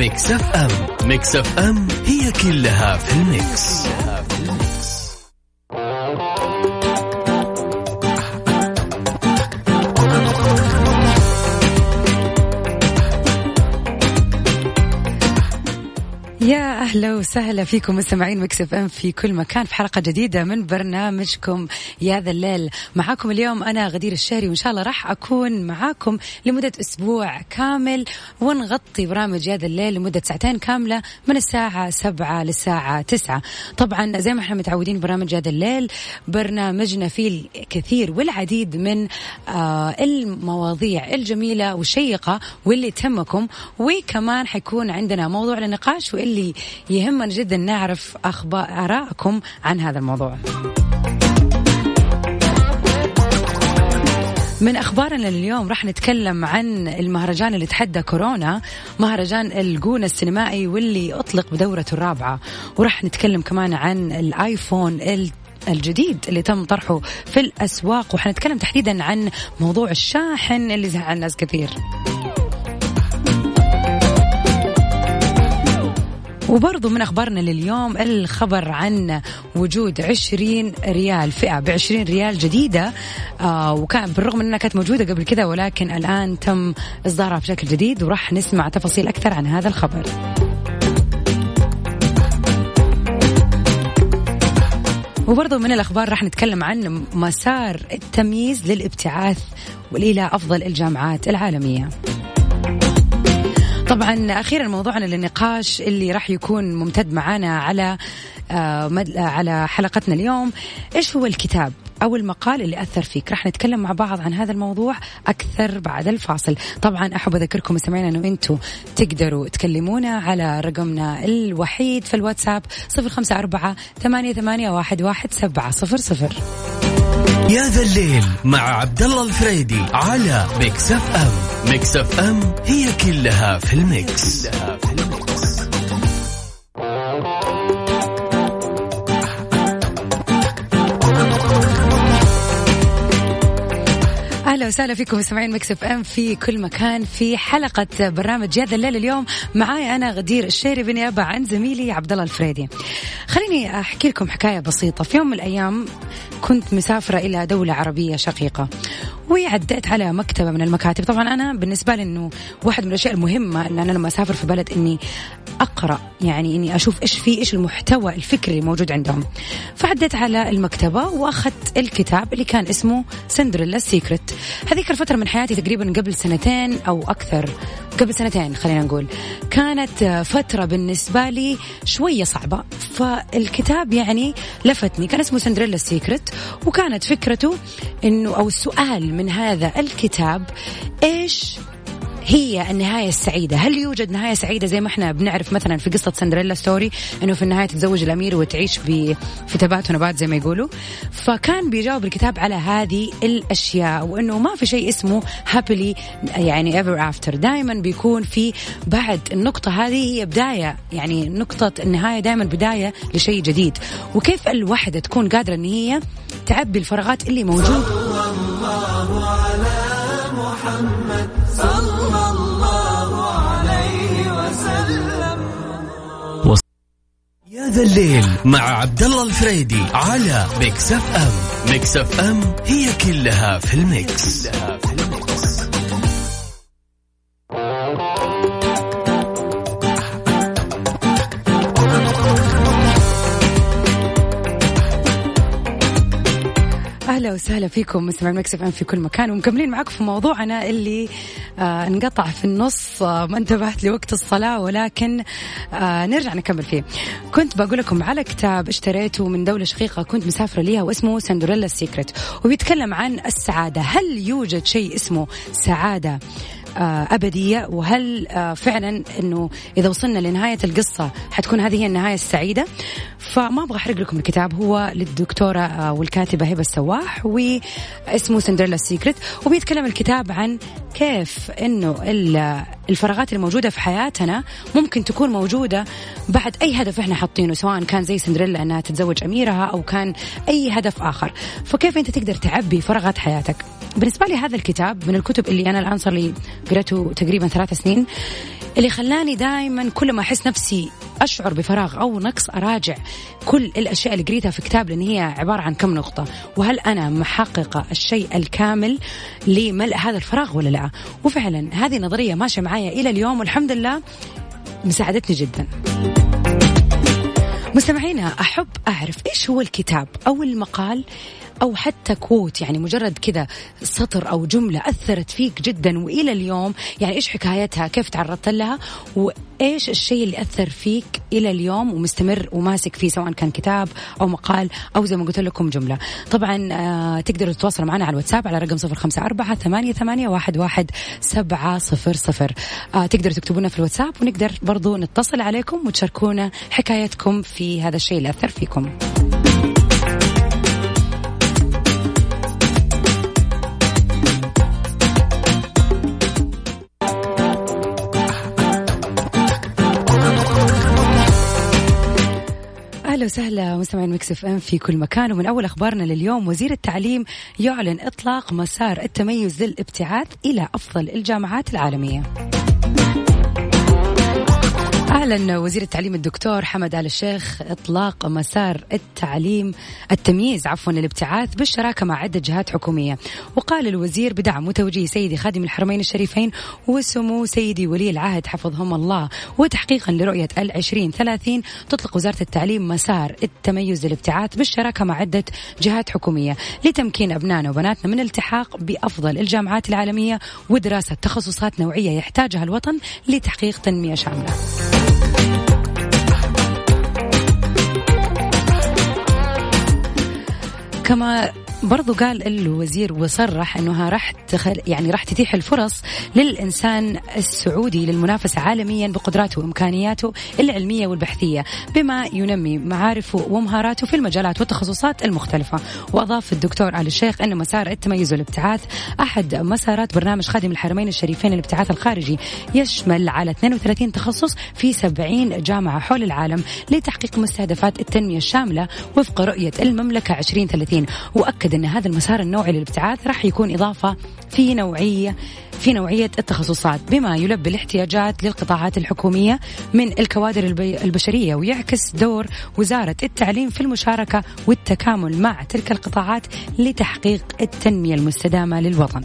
Mix FM. Mix FM هي كلها يا أهلا وسهلا فيكم مستمعين Mix FM في كل مكان في حلقة جديدة من برنامجكم يا ذا الليل. معاكم اليوم أنا غدير الشهري وإن شاء الله راح أكون معاكم لمدة أسبوع كامل ونغطي برامج يا ذا الليل لمدة ساعتين كاملة من الساعة 7 للساعة 9 طبعا زي ما إحنا متعودين برنامج ذا الليل برنامجنا فيه الكثير والعديد من آه المواضيع الجميلة والشيقة واللي تهمكم وكمان حيكون عندنا موضوع للنقاش واللي اللي يهمنا جدا نعرف أخبار آراءكم عن هذا الموضوع. من أخبارنا اليوم راح نتكلم عن المهرجان اللي تحدى كورونا مهرجان الجونة السينمائي واللي أطلق بدورته الرابعة. وراح نتكلم كمان عن الآيفون الجديد اللي تم طرحه في الأسواق. وحنتكلم تحديدا عن موضوع الشاحن اللي زعل الناس كثير. وبرضو من أخبارنا لليوم الخبر عن وجود 20 ريال فئة ب 20 ريال جديدة آه وكان بالرغم أنها كانت موجودة قبل كذا ولكن الآن تم إصدارها بشكل جديد وراح نسمع تفاصيل أكثر عن هذا الخبر. وبرضه من الأخبار راح نتكلم عن مسار التمييز للابتعاث وإلى أفضل الجامعات العالمية. طبعا أخيرا موضوعنا للنقاش اللي راح يكون ممتد معنا على آه على حلقتنا اليوم. إيش هو الكتاب أو المقال اللي أثر فيك؟ راح نتكلم مع بعض عن هذا الموضوع أكثر بعد الفاصل. طبعا أحب أذكركم مستمعينا أنه أنتم تقدروا تكلمونا على رقمنا الوحيد في الواتساب صفر خمسة أربعة ثمانية, ثمانية واحد, واحد سبعة صفر صفر. يا ذا الليل مع عبد الله الفريدي على Mix FM Mix FM هي كلها في ال mix, كلها في ال mix. أهلا وسهلا فيكم مستمعين Mix FM في كل مكان في حلقة برنامج يا ذا الليل اليوم معاي أنا غدير الشهري بنيابه عن زميلي عبد الله الفريدي. خليني أحكي لكم حكاية بسيطة، في يوم من الأيام كنت مسافرة إلى دولة عربية شقيقة. وعديت على مكتبة من المكاتب. طبعا أنا بالنسبة لي أنه واحد من الأشياء المهمة أن أنا لما أسافر في بلد أني أقرأ يعني أني أشوف إيش في إيش المحتوى الفكري الموجود عندهم. فعديت على المكتبة وأخذت الكتاب اللي كان اسمه Cinderella Secret هذيك الفترة من حياتي تقريبا قبل سنتين أو أكثر. قبل سنتين خلينا نقول. كانت فترة بالنسبة لي شوية صعبة. فالكتاب يعني لفتني. كان اسمه Cinderella Secret وكانت فكرته إنه أو السؤال من هذا الكتاب إيش هي النهاية السعيدة؟ هل يوجد نهاية سعيدة زي ما إحنا بنعرف مثلا في قصة Cinderella Story إنه في النهاية تتزوج الأمير وتعيش في تبات ونبات زي ما يقولوا؟ فكان بيجاوب الكتاب على هذه الأشياء وإنه ما في شيء اسمه happily يعني ever after دائما بيكون في بعد النقطة هذه هي بداية يعني نقطة النهاية دائما بداية لشيء جديد. وكيف الوحدة تكون قادرة إن هي تعبي الفراغات اللي موجود يا ذا الليل مع عبد الله الفريدي على Mix FM Mix FM هي كلها في ال mix, كلها في ال mix. أهلا وسهلا فيكم مستمعين Mix FM في كل مكان ومكملين معكم في موضوعنا اللي آه انقطع في النص آه ما انتبهت لوقت الصلاة ولكن آه نرجع نكمل فيه. كنت بقول لكم على كتاب اشتريته من دولة شقيقة كنت مسافرة ليها واسمه Cinderella Secret وبيتكلم عن السعادة، هل يوجد شيء اسمه سعادة أبدية. وهل آه، فعلا أنه إذا وصلنا لنهاية القصة حتكون هذه هي النهاية السعيدة؟ فما أبغى أحرق لكم الكتاب. هو للدكتورة آه، والكاتبة هبة السواح واسمه Cinderella Secret. وبيتكلم الكتاب عن كيف أنه الفراغات الموجودة في حياتنا ممكن تكون موجودة بعد أي هدف إحنا حاطينه سواء كان زي سندريلا أنها تتزوج أميرها أو كان أي هدف آخر. فكيف أنت تقدر تعبي فراغات حياتك؟ بالنسبة لي هذا الكتاب من الكتب اللي أنا الآن صار لي قرأته تقريبا ثلاث سنين. اللي خلاني دائما كل ما أحس نفسي أشعر بفراغ أو نقص أراجع كل الأشياء اللي قريتها في كتاب لأن هي عبارة عن كم نقطة. وهل أنا محققة الشيء الكامل لملء هذا الفراغ ولا لا؟ وفعلا هذه النظرية ماشية معايا إلى اليوم والحمد لله مساعدتني جدا. مستمعينا أحب أعرف إيش هو الكتاب أو المقال أو حتى كوت يعني مجرد كذا سطر أو جملة أثرت فيك جدا وإلى اليوم يعني إيش حكايتها؟ كيف تعرضت لها؟ وإيش الشيء اللي أثر فيك إلى اليوم ومستمر وماسك فيه سواء كان كتاب أو مقال أو زي ما قلت لكم جملة. طبعا آه تقدروا تتواصلوا معنا على الواتساب على رقم صفر خمسة أربعة ثمانية, ثمانية واحد, واحد سبعة صفر صفر. آه تقدروا تكتبونا في الواتساب ونقدر برضو نتصل عليكم وتشاركونا حكايتكم في هذا الشيء اللي أثر فيكم. أهلا وسهلا مستمعين إف إم في كل مكان ومن أول أخبارنا لليوم وزير التعليم يعلن إطلاق مسار التميز للابتعاث إلى أفضل الجامعات العالمية. أعلن وزير التعليم الدكتور حمد آل الشيخ إطلاق مسار التعليم التمييز عفوا الابتعاث بالشراكة مع عدة جهات حكومية وقال الوزير بدعم وتوجيه سيدي خادم الحرمين الشريفين وسمو سيدي ولي العهد حفظهم الله وتحقيقا لرؤية العشرين ثلاثين تطلق وزارة التعليم مسار التميز للابتعاث بالشراكة مع عدة جهات حكومية لتمكين أبنائنا وبناتنا من الالتحاق بأفضل الجامعات العالمية ودراسة تخصصات نوعية يحتاجها الوطن لتحقيق تنمية شاملة. كما برضو قال الوزير وصرح إنها راح تخل يعني راح تتيح الفرص للإنسان السعودي للمنافسة عالميا بقدراته وإمكانياته العلمية والبحثية بما ينمي معارفه ومهاراته في المجالات والتخصصات المختلفة. وأضاف الدكتور آل الشيخ إن مسار التميز والابتعاث أحد مسارات برنامج خادم الحرمين الشريفين الابتعاث الخارجي يشمل على 32 تخصص في 70 جامعة حول العالم لتحقيق مستهدفات التنمية الشاملة وفق رؤية المملكة 2030 وأكد أكد أن هذا المسار النوعي للابتعاث راح يكون إضافة في نوعية في نوعية التخصصات بما يلبي الاحتياجات للقطاعات الحكومية من الكوادر البشرية ويعكس دور وزارة التعليم في المشاركة والتكامل مع تلك القطاعات لتحقيق التنمية المستدامة للوطن.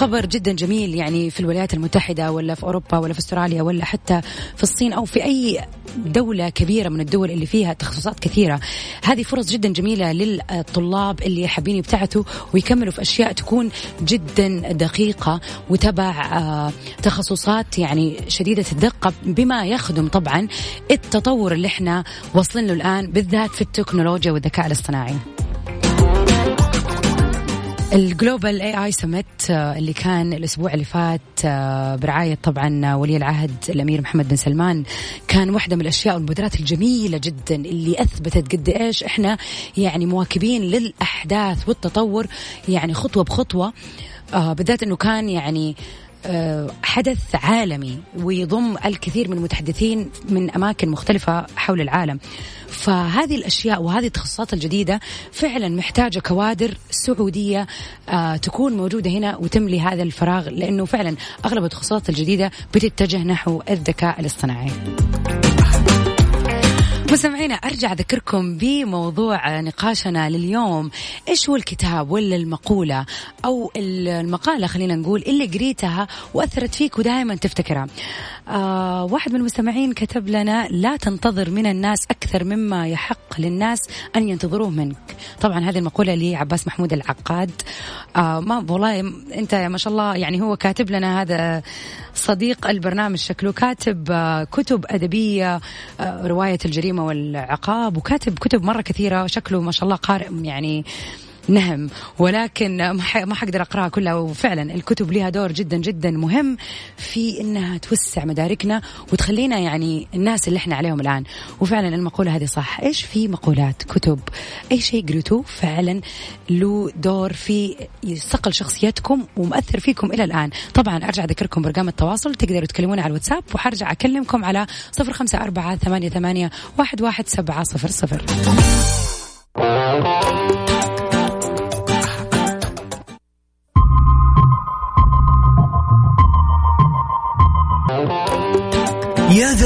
خبر جدا جميل يعني في الولايات المتحدة ولا في أوروبا ولا في أستراليا ولا حتى في الصين أو في أي دولة كبيرة من الدول اللي فيها تخصصات كثيرة. هذه فرص جدا جميلة للطلاب اللي حابين يبتعثوا ويكملوا في أشياء تكون جدا دقيقة وتبع آه، تخصصات يعني شديدة الدقة بما يخدم طبعا التطور اللي إحنا واصلين له الآن بالذات في التكنولوجيا والذكاء الاصطناعي. الجلوبال اي اي سمت اللي كان الأسبوع اللي فات آه، برعاية طبعا ولي العهد الأمير محمد بن سلمان. كان واحدة من الأشياء والمبادرات الجميلة جدا اللي أثبتت قد إيش إحنا يعني مواكبين للأحداث والتطور يعني خطوة بخطوة. آه بالذات إنه كان يعني آه، حدث عالمي ويضم الكثير من المتحدثين من أماكن مختلفة حول العالم. فهذه الأشياء وهذه التخصصات الجديدة فعلا محتاجة كوادر سعودية آه، تكون موجودة هنا وتملي هذا الفراغ لأنه فعلا أغلب التخصصات الجديدة بتتجه نحو الذكاء الاصطناعي. مستمعينا أرجع أذكركم بموضوع نقاشنا لليوم. إيش هو الكتاب ولا المقولة أو المقالة خلينا نقول اللي قريتها وأثرت فيك ودائما تفتكرها؟ آه واحد من المستمعين كتب لنا لا تنتظر من الناس أكثر مما يحق للناس أن ينتظروه منك. طبعا هذه المقولة لعباس محمود العقاد. آه ما والله انت ما شاء الله يعني هو كاتب لنا هذا صديق البرنامج شكله كاتب آه كتب أدبية آه رواية الجريمة والعقاب وكاتب كتب مرة كثيرة شكله ما شاء الله قارئ يعني نهم. ولكن ما حقدر أقرأها كلها. وفعلا الكتب لها دور جدا جدا مهم في إنها توسع مداركنا وتخلينا يعني الناس اللي إحنا عليهم الآن. وفعلا المقولة هذه صح. إيش في مقولات كتب؟ أي شيء قريتوه؟ فعلا له دور في صقل شخصيتكم ومؤثر فيكم إلى الآن. طبعا أرجع أذكركم برقم التواصل. تقدروا تكلمونا على الواتساب وحرجع أكلمكم على صفر خمسة أربعة ثمانية ثمانية واحد واحد سبعة صفر صفر.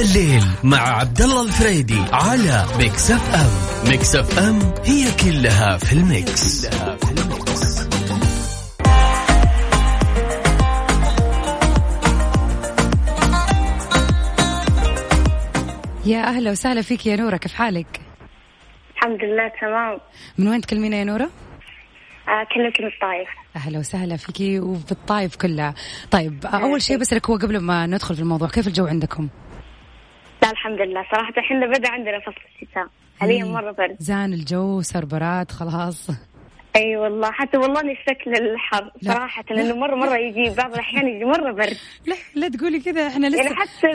الليل مع عبد الله الفريدي على Mix FM Mix FM هي كلها في ال Mix, كلها في ال Mix. يا أهلا وسهلا فيك يا نورة كيف حالك؟ الحمد لله تمام من وين تكلمينا يا نورة؟ آه كلمتي من الطايف أهلا وسهلا فيكي وفي الطايف كلها طيب آه أول شيء بسألك هو قبل ما ندخل في الموضوع كيف الجو عندكم؟ لا الحمد لله. صراحة إحنا بدأ عندنا فصل الشتاء حاليا مرة برد. زان الجو صار براد خلاص. أي أيوة والله حتى والله نشتك للحر صراحة لأنه مرة مرة يجي بعض الأحيان يجي مرة برد. لا لا تقولي كذا إحنا لسه يعني حتى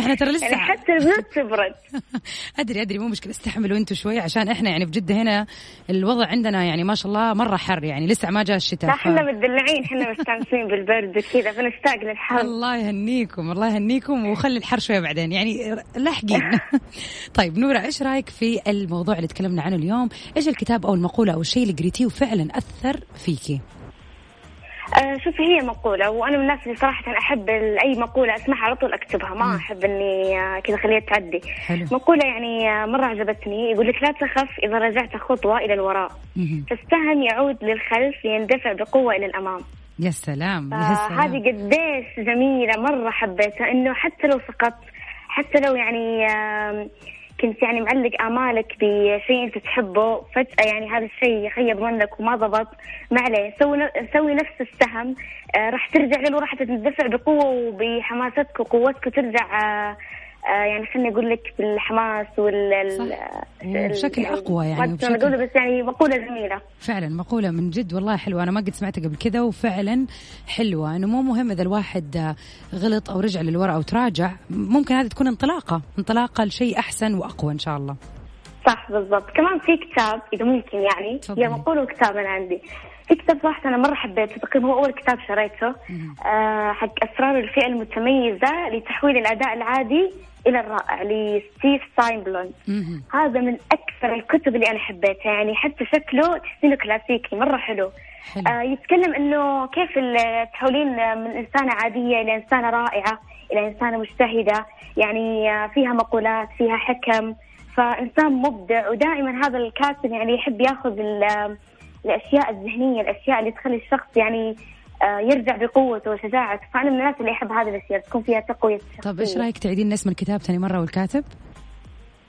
إحنا ترى لسه يعني حتى البنات تبرد. أدري أدري مو مشكلة استحملوا أنتم شوي عشان إحنا يعني في جده هنا الوضع عندنا يعني ما شاء الله مرة حر يعني لسه ما جاء الشتاء. إحنا متدلعين إحنا مستانسين بالبرد وكذا فنشتاق للحر. الله يهنيكم الله يهنيكم وخلي الحر شوية بعدين يعني لاحقين. طيب نورة إيش رأيك في الموضوع اللي تكلمنا عنه اليوم؟ إيش الكتاب أو المقولة أو الشيء اللي قريتيه وفعلا أثر فيكي؟ آه شوفي هي مقولة وأنا من الناس اللي صراحة أحب أي مقولة أسمعها على طول أكتبها ما أحب إني آه كذا خليها تعدي. حلو. مقولة يعني آه مرة عجبتني يقول لك لا تخف إذا رجعت خطوة إلى الوراء. فالسهم يعود للخلف ليندفع بقوة إلى الأمام. يا سلام يا سلام. هذه قديش جميلة مرة حبيتها إنه حتى لو سقطت حتى لو يعني آه كنت يعني معلق آمالك بشيء أنت تحبه فجأة يعني هذا الشيء خيب منك وما ضبط. ما عليه سوي سوي نفس السهم آه راح ترجع له راح تندفع بقوة وبحماستك وقوتك وترجع آه يعني خليني أقول لك بالحماس وال بشكل أقوى يعني بشكل... بس يعني مقولة جميلة. فعلا مقولة من جد والله حلوة. أنا ما قد سمعتها قبل كذا وفعلا حلوة. انه مو مهم إذا الواحد غلط أو رجع للوراء أو تراجع. ممكن هذه تكون انطلاقة انطلاقة لشيء أحسن وأقوى إن شاء الله. صح بالضبط. كمان في كتاب إذا ممكن يعني هي مقولة وكتاب أنا عندي. في كتاب صراحة أنا مرة حبيته تقريبا هو أول كتاب شريته. آه حق أسرار الفئة المتميزة لتحويل الأداء العادي إلى الرائع لستيف سيبولد. هذا من أكثر الكتب اللي أنا حبيتها يعني حتى شكله تحسينه كلاسيكي مرة حلو, حلو. آه يتكلم إنه كيف تحولين من إنسانة عادية إلى إنسانة رائعة إلى إنسانة مجتهدة يعني آه فيها مقولات فيها حكم. فإنسان مبدع ودائما هذا الكاتب يعني يحب يأخذ الأشياء الذهنية الأشياء اللي تخلي الشخص يعني آه، يرجع بقوته وشجاعته فأنا من الناس اللي أحب هذه الأشياء تكون فيها تقوية طيب إيش رأيك تعيدين اسم الكتاب ثاني مرة والكاتب؟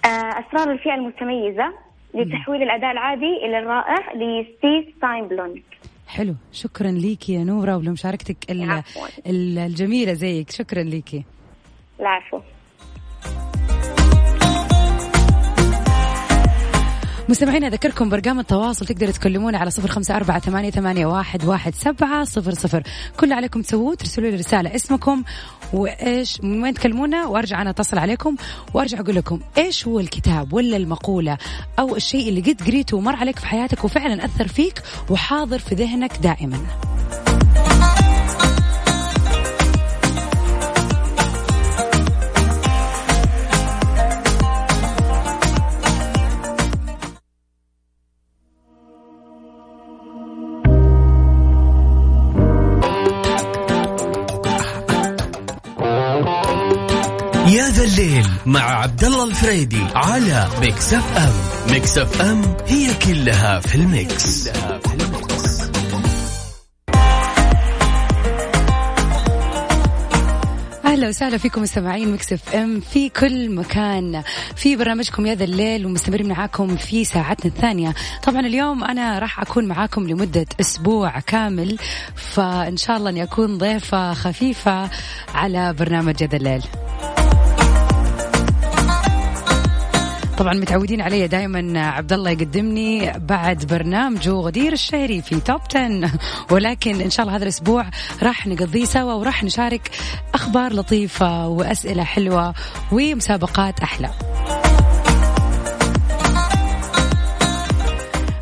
آه، أسرار الفئة المتميزة لتحويل الأداء العادي إلى الرائع لستيف ساينبلون حلو. شكرا ليكي يا نورة ولمشاركتك الجميلة زيك. شكرا ليكي. العفو. مستمعينا أذكركم برقم التواصل تقدروا تكلمونا على صفر خمسة أربعة ثمانية, ثمانية واحد, واحد سبعة صفر صفر. كل عليكم تسووه ترسلوا لي رسالة اسمكم وإيش من وين تكلمونا وأرجع أنا أتصل عليكم وأرجع أقول لكم إيش هو الكتاب ولا المقولة أو الشيء اللي قد قريته ومر عليك في حياتك وفعلا أثر فيك وحاضر في ذهنك دائما. الليل مع عبد الله الفريدي على Mix FM Mix FM هي كلها في ال Mix, كلها في ال Mix. أهلا وسهلا فيكم مستمعين Mix FM في كل مكان. في برنامجكم يا ذا الليل ومستمرين معاكم في ساعتنا الثانية. طبعا اليوم أنا راح أكون معاكم لمدة أسبوع كامل فإن شاء الله إني أكون ضيفة خفيفة على برنامج يا ذا الليل. طبعا متعودين علي دائما عبد الله يقدمني بعد برنامجه غدير الشهري في توب 10 ولكن إن شاء الله هذا الأسبوع راح نقضيه سوا وراح نشارك أخبار لطيفة وأسئلة حلوة ومسابقات أحلى.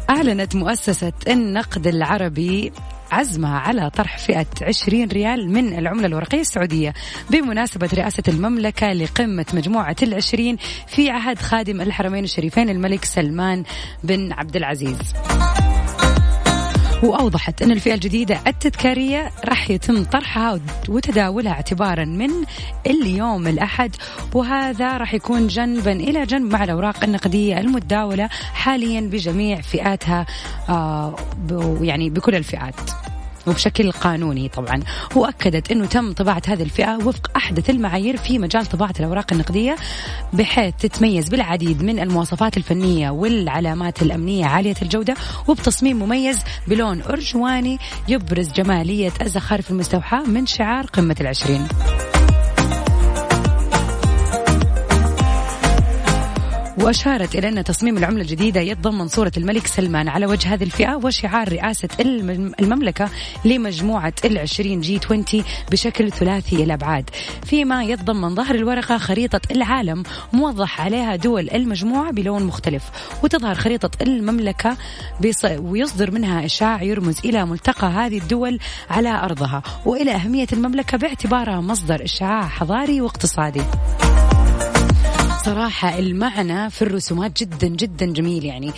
أعلنت مؤسسة النقد العربي عزمها على طرح فئة 20 ريال من العملة الورقية السعودية بمناسبة رئاسة المملكة لقمة مجموعة العشرين في عهد خادم الحرمين الشريفين الملك سلمان بن عبد العزيز. وأوضحت أن الفئة الجديدة التذكارية راح يتم طرحها وتداولها اعتبارا من اليوم الأحد وهذا راح يكون جنبا إلى جنب مع الأوراق النقدية المتداولة حاليا بجميع فئاتها آه يعني بكل الفئات. وبشكل قانوني طبعا وأكدت إنه تم طباعة هذه الفئة وفق أحدث المعايير في مجال طباعة الأوراق النقدية بحيث تتميز بالعديد من المواصفات الفنية والعلامات الأمنية عالية الجودة وبتصميم مميز بلون أرجواني يبرز جمالية الزخارف المستوحاة من شعار قمة العشرين. وأشارت إلى أن تصميم العملة الجديدة يتضمن صورة الملك سلمان على وجه هذه الفئة وشعار رئاسة المملكة لمجموعة العشرين جي 20 بشكل ثلاثي الأبعاد فيما يتضمن ظهر الورقة خريطة العالم موضح عليها دول المجموعة بلون مختلف وتظهر خريطة المملكة ويصدر منها إشعاع يرمز إلى ملتقى هذه الدول على أرضها وإلى أهمية المملكة باعتبارها مصدر إشعاع حضاري واقتصادي. صراحة المعنى في الرسومات جدا جدا جميل يعني.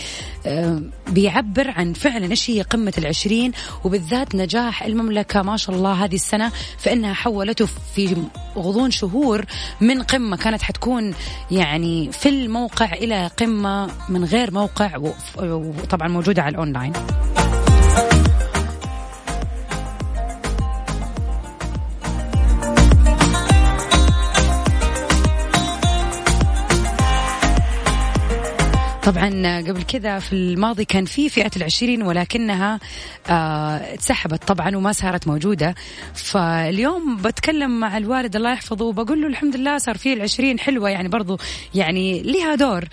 بيعبر عن فعلا إيش هي قمة العشرين وبالذات نجاح المملكة ما شاء الله هذه السنة في انها حولته في غضون شهور من قمة كانت حتكون يعني في الموقع إلى قمة من غير موقع وطبعا موجودة على الأونلاين. طبعا قبل كذا في الماضي كان في فئة العشرين ولكنها آه طبعا وما صارت موجودة. فاليوم بتكلم مع الوالد الله يحفظه وبقول له الحمد لله صار في العشرين حلوة يعني برضو يعني لها دور.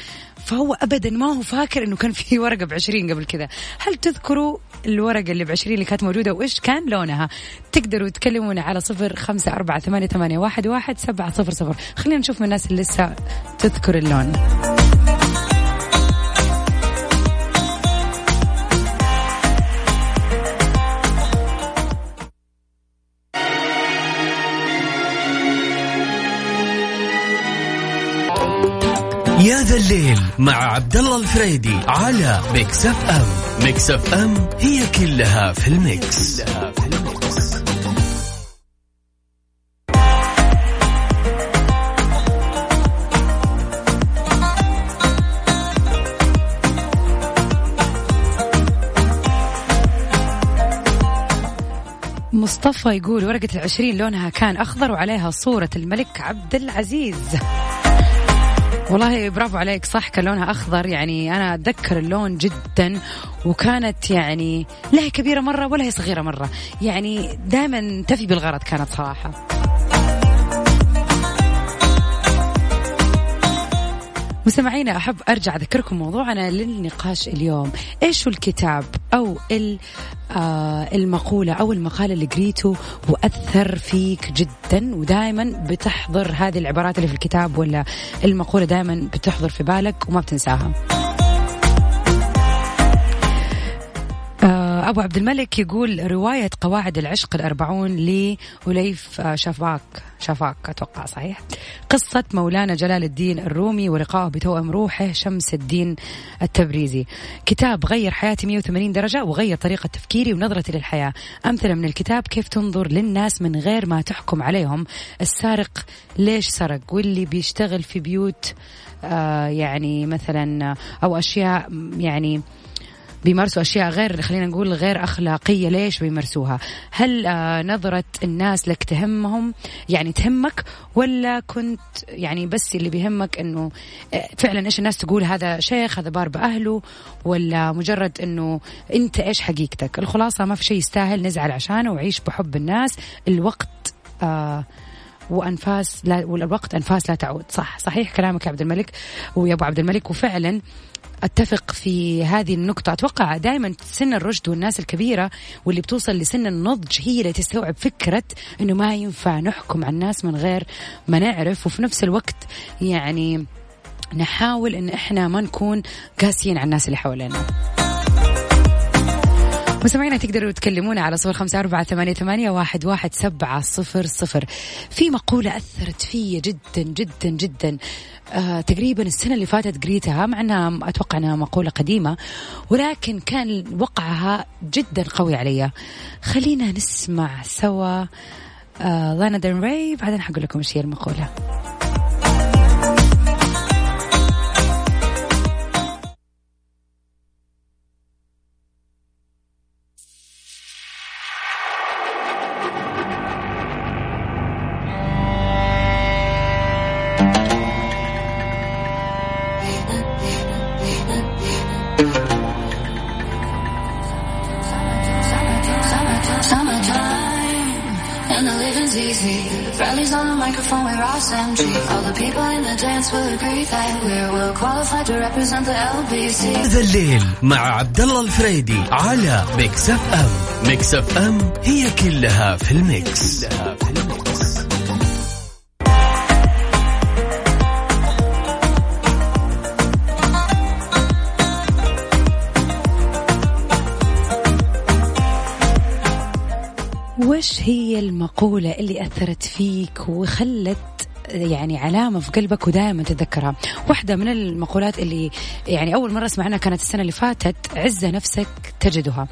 فهو ابدا ما هو فاكر إنه كان في ورقة بعشرين قبل كذا. هل تذكروا الورقة اللي بعشرين اللي كانت موجودة وإيش كان لونها؟ تقدروا تكلمونا على صفر خمسة أربعة ثمانية, ثمانية واحد, واحد سبعة صفر صفر. خلينا نشوف من الناس اللي لسه تذكر اللون. يا ذا الليل مع عبد الله الفريدي على Mix FM Mix FM هي كلها في ال Mix, كلها في ال Mix. مصطفى يقول ورقة العشرين لونها كان أخضر وعليها صورة الملك عبد العزيز. والله برافو عليك صح كان لونها أخضر. يعني أنا أتذكر اللون جدا وكانت يعني لا هي كبيرة مرة ولا هي صغيرة مرة. يعني دائما تفي بالغرض كانت صراحة. مستمعينا أحب أرجع أذكركم موضوعنا للنقاش اليوم. إيش الكتاب أو آه المقولة أو المقال اللي قريته وأثر فيك جدا ودائما بتحضر هذه العبارات اللي في الكتاب ولا المقولة دائما بتحضر في بالك وما بتنساها؟ أبو عبد الملك يقول رواية قواعد العشق الأربعون لأليف شفاك شفاك أتوقع صحيح. قصة مولانا جلال الدين الرومي ولقائه بتوأم روحه شمس الدين التبريزي. كتاب غير حياتي 180 درجة وغير طريقة تفكيري ونظرتي للحياة. أمثلة من الكتاب كيف تنظر للناس من غير ما تحكم عليهم. السارق ليش سرق؟ واللي بيشتغل في بيوت آه يعني مثلا أو أشياء يعني بيمارسوا أشياء غير خلينا نقول غير أخلاقية. ليش بيمارسوها؟ هل آه نظرة الناس لك تهمهم؟ يعني تهمك ولا كنت يعني بس اللي بيهمك أنه آه، فعلا إيش الناس تقول؟ هذا شيخ هذا بار بأهله ولا مجرد أنه أنت إيش حقيقتك؟ الخلاصة ما في شيء يستاهل نزعل عشانه وعيش بحب الناس. الوقت آه وأنفاس لا والوقت أنفاس لا تعود. صح صحيح كلامك يا عبد الملك ويا أبو عبد الملك. وفعلا أتفق في هذه النقطة. أتوقع دائما سن الرشد والناس الكبيرة واللي بتوصل لسن النضج هي اللي تستوعب فكرة إنه ما ينفع نحكم على الناس من غير ما نعرف. وفي نفس الوقت يعني نحاول إن إحنا ما نكون قاسيين على الناس اللي حوالينا مستمعينا تقدروا تكلمونا على صفر خمسة أربعة ثمانية, ثمانية واحد, واحد سبعة صفر صفر. في مقولة أثرت في جدا جدا جدا. آه تقريبا السنة اللي فاتت قريتها مع أنها أتوقع أنها مقولة قديمة ولكن كان وقعها جدا قوي علي. خلينا نسمع سوا آه لانا دين راي بعدين حقول لكم إيش هي المقولة. يا ذا الليل مع عبد الله الفريدي على Mix FM Mix FM هي كلها في ال Mix, كلها في ال Mix. وش هي المقولة اللي أثرت فيك وخلت يعني علامة في قلبك ودائما تتذكرها. واحدة من المقولات اللي يعني أول مرة سمعنا كانت السنة اللي فاتت عزة نفسك تجدها.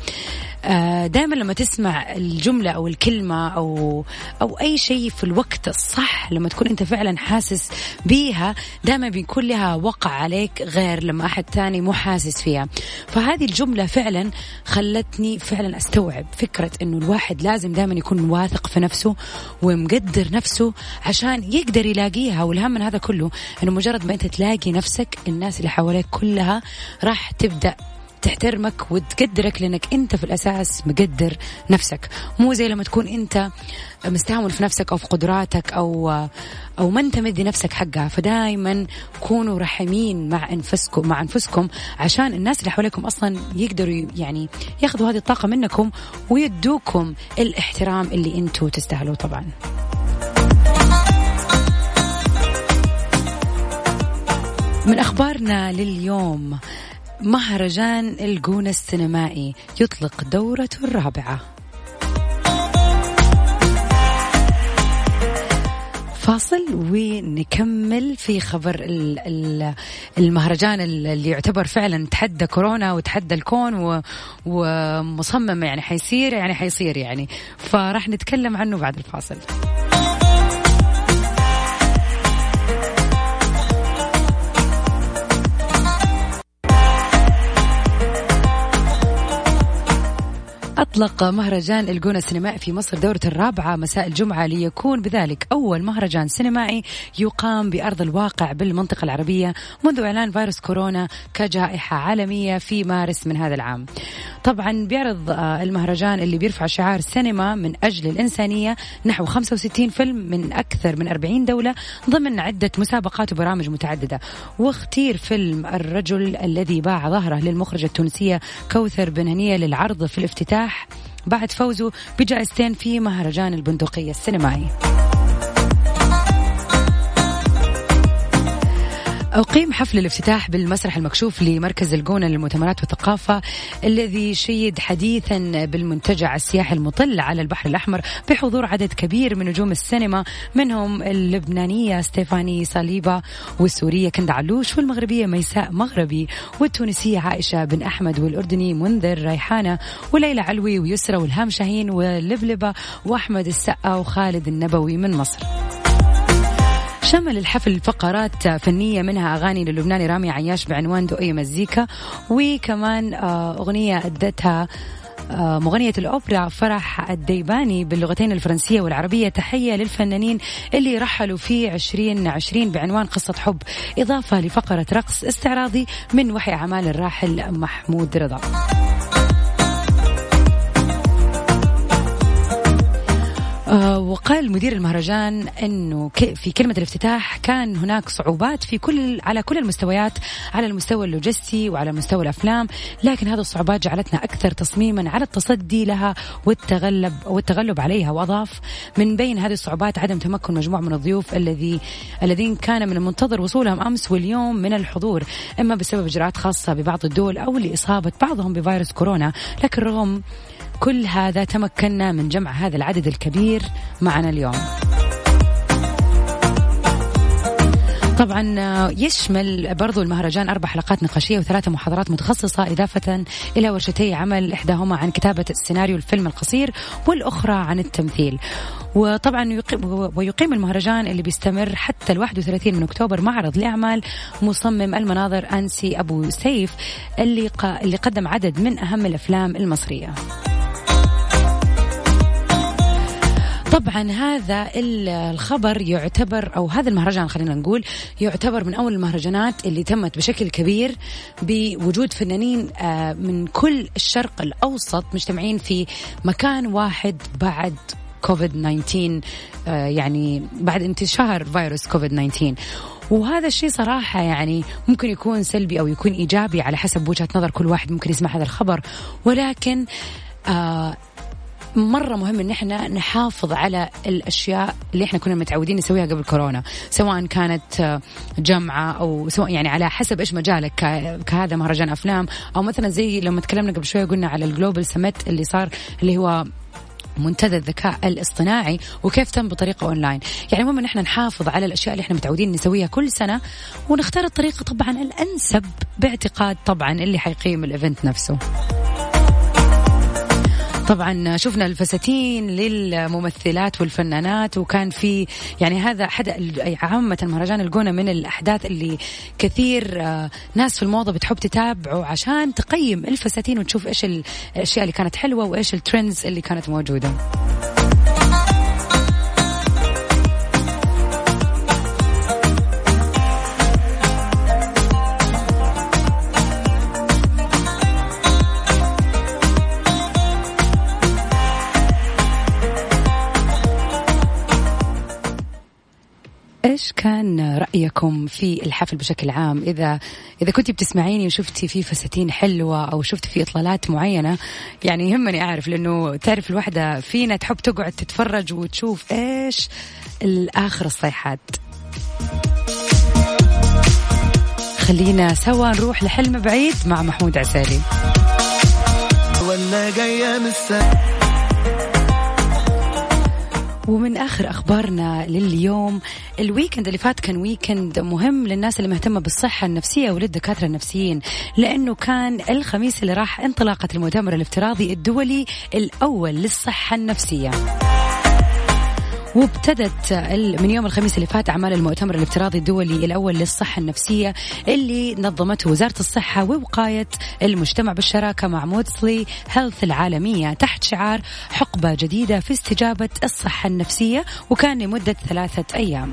آه، دائما لما تسمع الجملة أو الكلمة أو أو أي شيء في الوقت الصح لما تكون أنت فعلا حاسس بيها دائما بيكون لها وقع عليك غير لما أحد ثاني مو حاسس فيها. فهذه الجملة فعلا خلتني فعلا أستوعب فكرة أنه الواحد لازم دائما يكون واثق في نفسه ومقدر نفسه عشان يقدر يلاقيها والهم من هذا كله أنه مجرد ما أنت تلاقي نفسك الناس اللي حواليك كلها راح تبدأ تحترمك وتقدرك لأنك أنت في الأساس مقدر نفسك. مو زي لما تكون أنت مستهون في نفسك أو في قدراتك أو أو ما أنت مدي نفسك حقها. فدائما كونوا رحمين مع أنفسكم مع أنفسكم عشان الناس اللي حواليكم أصلا يقدروا يعني ياخذوا هذه الطاقة منكم ويدوكم الاحترام اللي أنتم تستاهلوه طبعا. من أخبارنا لليوم مهرجان الجونة السينمائي يطلق دورته الرابعة. فاصل ونكمل في خبر المهرجان اللي يعتبر فعلا تحدى كورونا وتحدى الكون ومصمم يعني حيصير يعني حيصير يعني. فراح نتكلم عنه بعد الفاصل. أطلق مهرجان الجونة السينمائي في مصر دورة الرابعة مساء الجمعة ليكون بذلك أول مهرجان سينمائي يقام بأرض الواقع بالمنطقة العربية منذ إعلان فيروس كورونا كجائحة عالمية في مارس من هذا العام. طبعا بيعرض آه، المهرجان اللي بيرفع شعار سينما من أجل الإنسانية نحو 65 فيلم من أكثر من 40 دولة ضمن عدة مسابقات وبرامج متعددة. واختير فيلم الرجل الذي باع ظهره للمخرجة التونسية كوثر بن هنية للعرض في الافتتاح بعد فوزه بجائزتين في مهرجان البندقية السينمائي. أقيم حفل الافتتاح بالمسرح المكشوف لمركز الجونة للمؤتمرات والثقافة الذي شيد حديثا بالمنتجع السياحي المطل على البحر الأحمر بحضور عدد كبير من نجوم السينما منهم اللبنانية ستيفاني صليبة والسورية كندا علوش والمغربية ميساء مغربي والتونسية عائشة بن أحمد والأردني منذر ريحانة وليلى علوي ويسرى والهام شاهين ولبلبة وأحمد السقا وخالد النبوي من مصر. شمل الحفل فقرات فنية منها أغاني للبناني رامي عياش بعنوان دقية مزيكا وكمان آه، أغنية أدتها آه، مغنية الأوبرا فرح الديباني باللغتين الفرنسية والعربية. تحية للفنانين اللي رحلوا في 2020 بعنوان قصة حب إضافة لفقرة رقص استعراضي من وحي أعمال الراحل محمود رضا. وقال مدير المهرجان إنه في كلمة الافتتاح كان هناك صعوبات في كل على كل المستويات على المستوى اللوجستي وعلى مستوى الأفلام لكن هذه الصعوبات جعلتنا أكثر تصميما على التصدي لها والتغلب والتغلب عليها وأضاف من بين هذه الصعوبات عدم تمكن مجموعة من الضيوف الذي الذين كان من المنتظر وصولهم أمس واليوم من الحضور إما بسبب إجراءات خاصة ببعض الدول أو لإصابة بعضهم بفيروس كورونا لكن رغم كل هذا تمكنا من جمع هذا العدد الكبير معنا اليوم. طبعا يشمل برضو المهرجان أربع حلقات نقاشية وثلاثة محاضرات متخصصة إضافة إلى ورشتي عمل إحداهما عن كتابة السيناريو الفيلم القصير والأخرى عن التمثيل. وطبعا يقيم ويقيم المهرجان اللي بيستمر حتى ال 31 من أكتوبر معرض لأعمال مصمم المناظر أنسي أبو سيف اللي, اللي قدم عدد من أهم الأفلام المصرية. طبعا هذا الخبر يعتبر أو هذا المهرجان خلينا نقول يعتبر من أول المهرجانات اللي تمت بشكل كبير بوجود فنانين آه، من كل الشرق الأوسط مجتمعين في مكان واحد بعد كوفيد 19 آه، يعني بعد انتشار فيروس كوفيد 19 وهذا الشيء صراحة يعني ممكن يكون سلبي أو يكون إيجابي على حسب وجهة نظر كل واحد ممكن يسمع هذا الخبر. ولكن آه مرة مهم إن إحنا نحافظ على الأشياء اللي إحنا كنا متعودين نسويها قبل كورونا سواء كانت آه، جمعة أو سواء يعني على حسب إيش مجالك كهذا مهرجان أفلام أو مثلا زي لما تكلمنا قبل شوية قلنا على ال Global Summit اللي صار اللي هو منتدى الذكاء الاصطناعي وكيف تم بطريقة أونلاين. يعني المهم إن إحنا نحافظ على الأشياء اللي إحنا متعودين نسويها كل سنة ونختار الطريقة طبعا الأنسب باعتقاد طبعا اللي حيقيم ال event نفسه. طبعا شفنا الفساتين للممثلات والفنانات وكان في يعني هذا حد عامة مهرجان الجونة من الأحداث اللي كثير آه، ناس في الموضة بتحب تتابعه عشان تقيم الفساتين وتشوف إيش الأشياء اللي كانت حلوة وإيش ال trends اللي كانت موجودة. إيش كان رأيكم في الحفل بشكل عام؟ إذا إذا كنتي بتسمعيني وشفتي في فساتين حلوة أو شفتي في إطلالات معينة يعني يهمني أعرف لأنه تعرف الوحدة فينا تحب تقعد تتفرج وتشوف إيش الآخر الصيحات. خلينا سوا نروح لحلم بعيد مع محمود عسالي. ولا جاية من ومن آخر أخبارنا لليوم. ال weekend اللي فات كان weekend مهم للناس اللي مهتمة بالصحة النفسية وللدكاترة النفسيين لأنه كان الخميس اللي راح انطلاقة المؤتمر الافتراضي الدولي الأول للصحة النفسية. وابتدت من يوم الخميس اللي فات أعمال المؤتمر الافتراضي الدولي الأول للصحة النفسية اللي نظمته وزارة الصحة ووقاية المجتمع بالشراكة مع Maudsley Health العالمية تحت شعار حقبة جديدة في استجابة الصحة النفسية وكان لمدة ثلاثة أيام.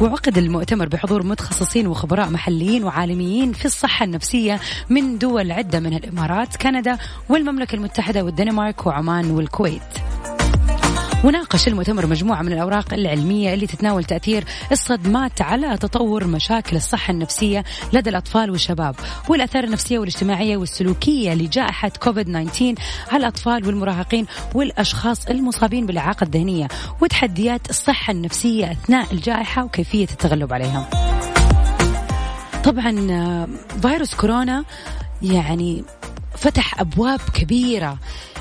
وعقد المؤتمر بحضور متخصصين وخبراء محليين وعالميين في الصحة النفسية من دول عدة من الإمارات كندا والمملكة المتحدة والدنمارك وعمان والكويت وناقش المؤتمر مجموعة من الأوراق العلمية اللي تتناول تأثير الصدمات على تطور مشاكل الصحة النفسية لدى الأطفال والشباب والآثار النفسية والاجتماعية والسلوكية لجائحة كوفيد 19 على الأطفال والمراهقين والأشخاص المصابين بالإعاقة الذهنية وتحديات الصحة النفسية أثناء الجائحة وكيفية التغلب عليها. طبعا آه، فيروس كورونا يعني فتح أبواب كبيرة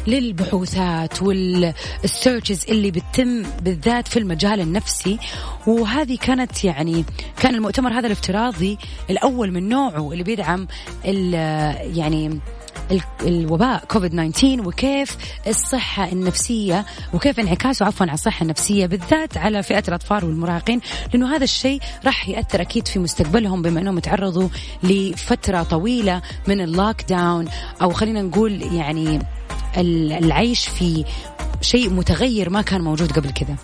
للبحوثات والسيرشز اللي بتتم بالذات في المجال النفسي. وهذه كانت يعني كان المؤتمر هذا الافتراضي الأول من نوعه اللي بيدعم يعني الوباء كوفيد 19 وكيف الصحة النفسية وكيف انعكاسه عفوا على الصحة النفسية بالذات على فئة الأطفال والمراهقين لأنه هذا الشيء راح يأثر أكيد في مستقبلهم بما أنهم تعرضوا لفترة طويلة من ال lockdown أو خلينا نقول يعني العيش في شيء متغير ما كان موجود قبل كذا.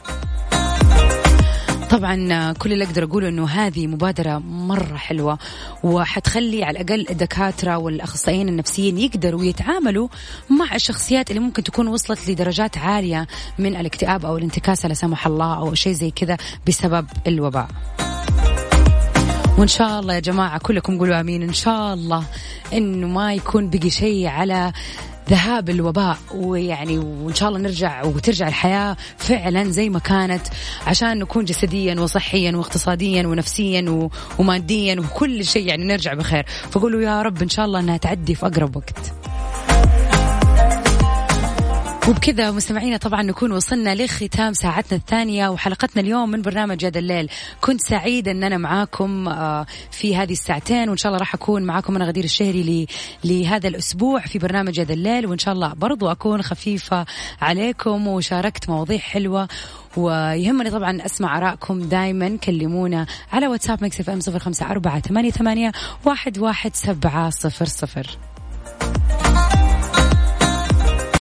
طبعا كل اللي أقدر أقوله إنه هذه مبادرة مرة حلوة وحتخلي على الأقل الدكاترة والأخصائيين النفسيين يقدروا يتعاملوا مع الشخصيات اللي ممكن تكون وصلت لدرجات عالية من الاكتئاب أو الانتكاسة لا سمح الله أو شيء زي كذا بسبب الوباء. وإن شاء الله يا جماعة كلكم قولوا آمين إن شاء الله إنه ما يكون بقي شيء على ذهاب الوباء ويعني وإن شاء الله نرجع وترجع الحياة فعلا زي ما كانت عشان نكون جسديا وصحيا واقتصاديا ونفسيا وماديا وكل شيء يعني نرجع بخير. فقولوا يا رب إن شاء الله أنها تعدي في أقرب وقت. وبكذا مستمعينا طبعا نكون وصلنا لختام ساعتنا الثانية وحلقتنا اليوم من برنامج هذا الليل. كنت سعيدة أن أنا معاكم آه، في هذه الساعتين وإن شاء الله راح أكون معاكم أنا غدير الشهري لهذا الأسبوع في برنامج هذا الليل وإن شاء الله برضو أكون خفيفة عليكم وشاركت مواضيع حلوة. ويهمني طبعا أسمع آرائكم دايما كلمونا على واتساب Mix FM صفر خمسة أربعة ثمانية ثمانية واحد واحد سبعة صفر صفر.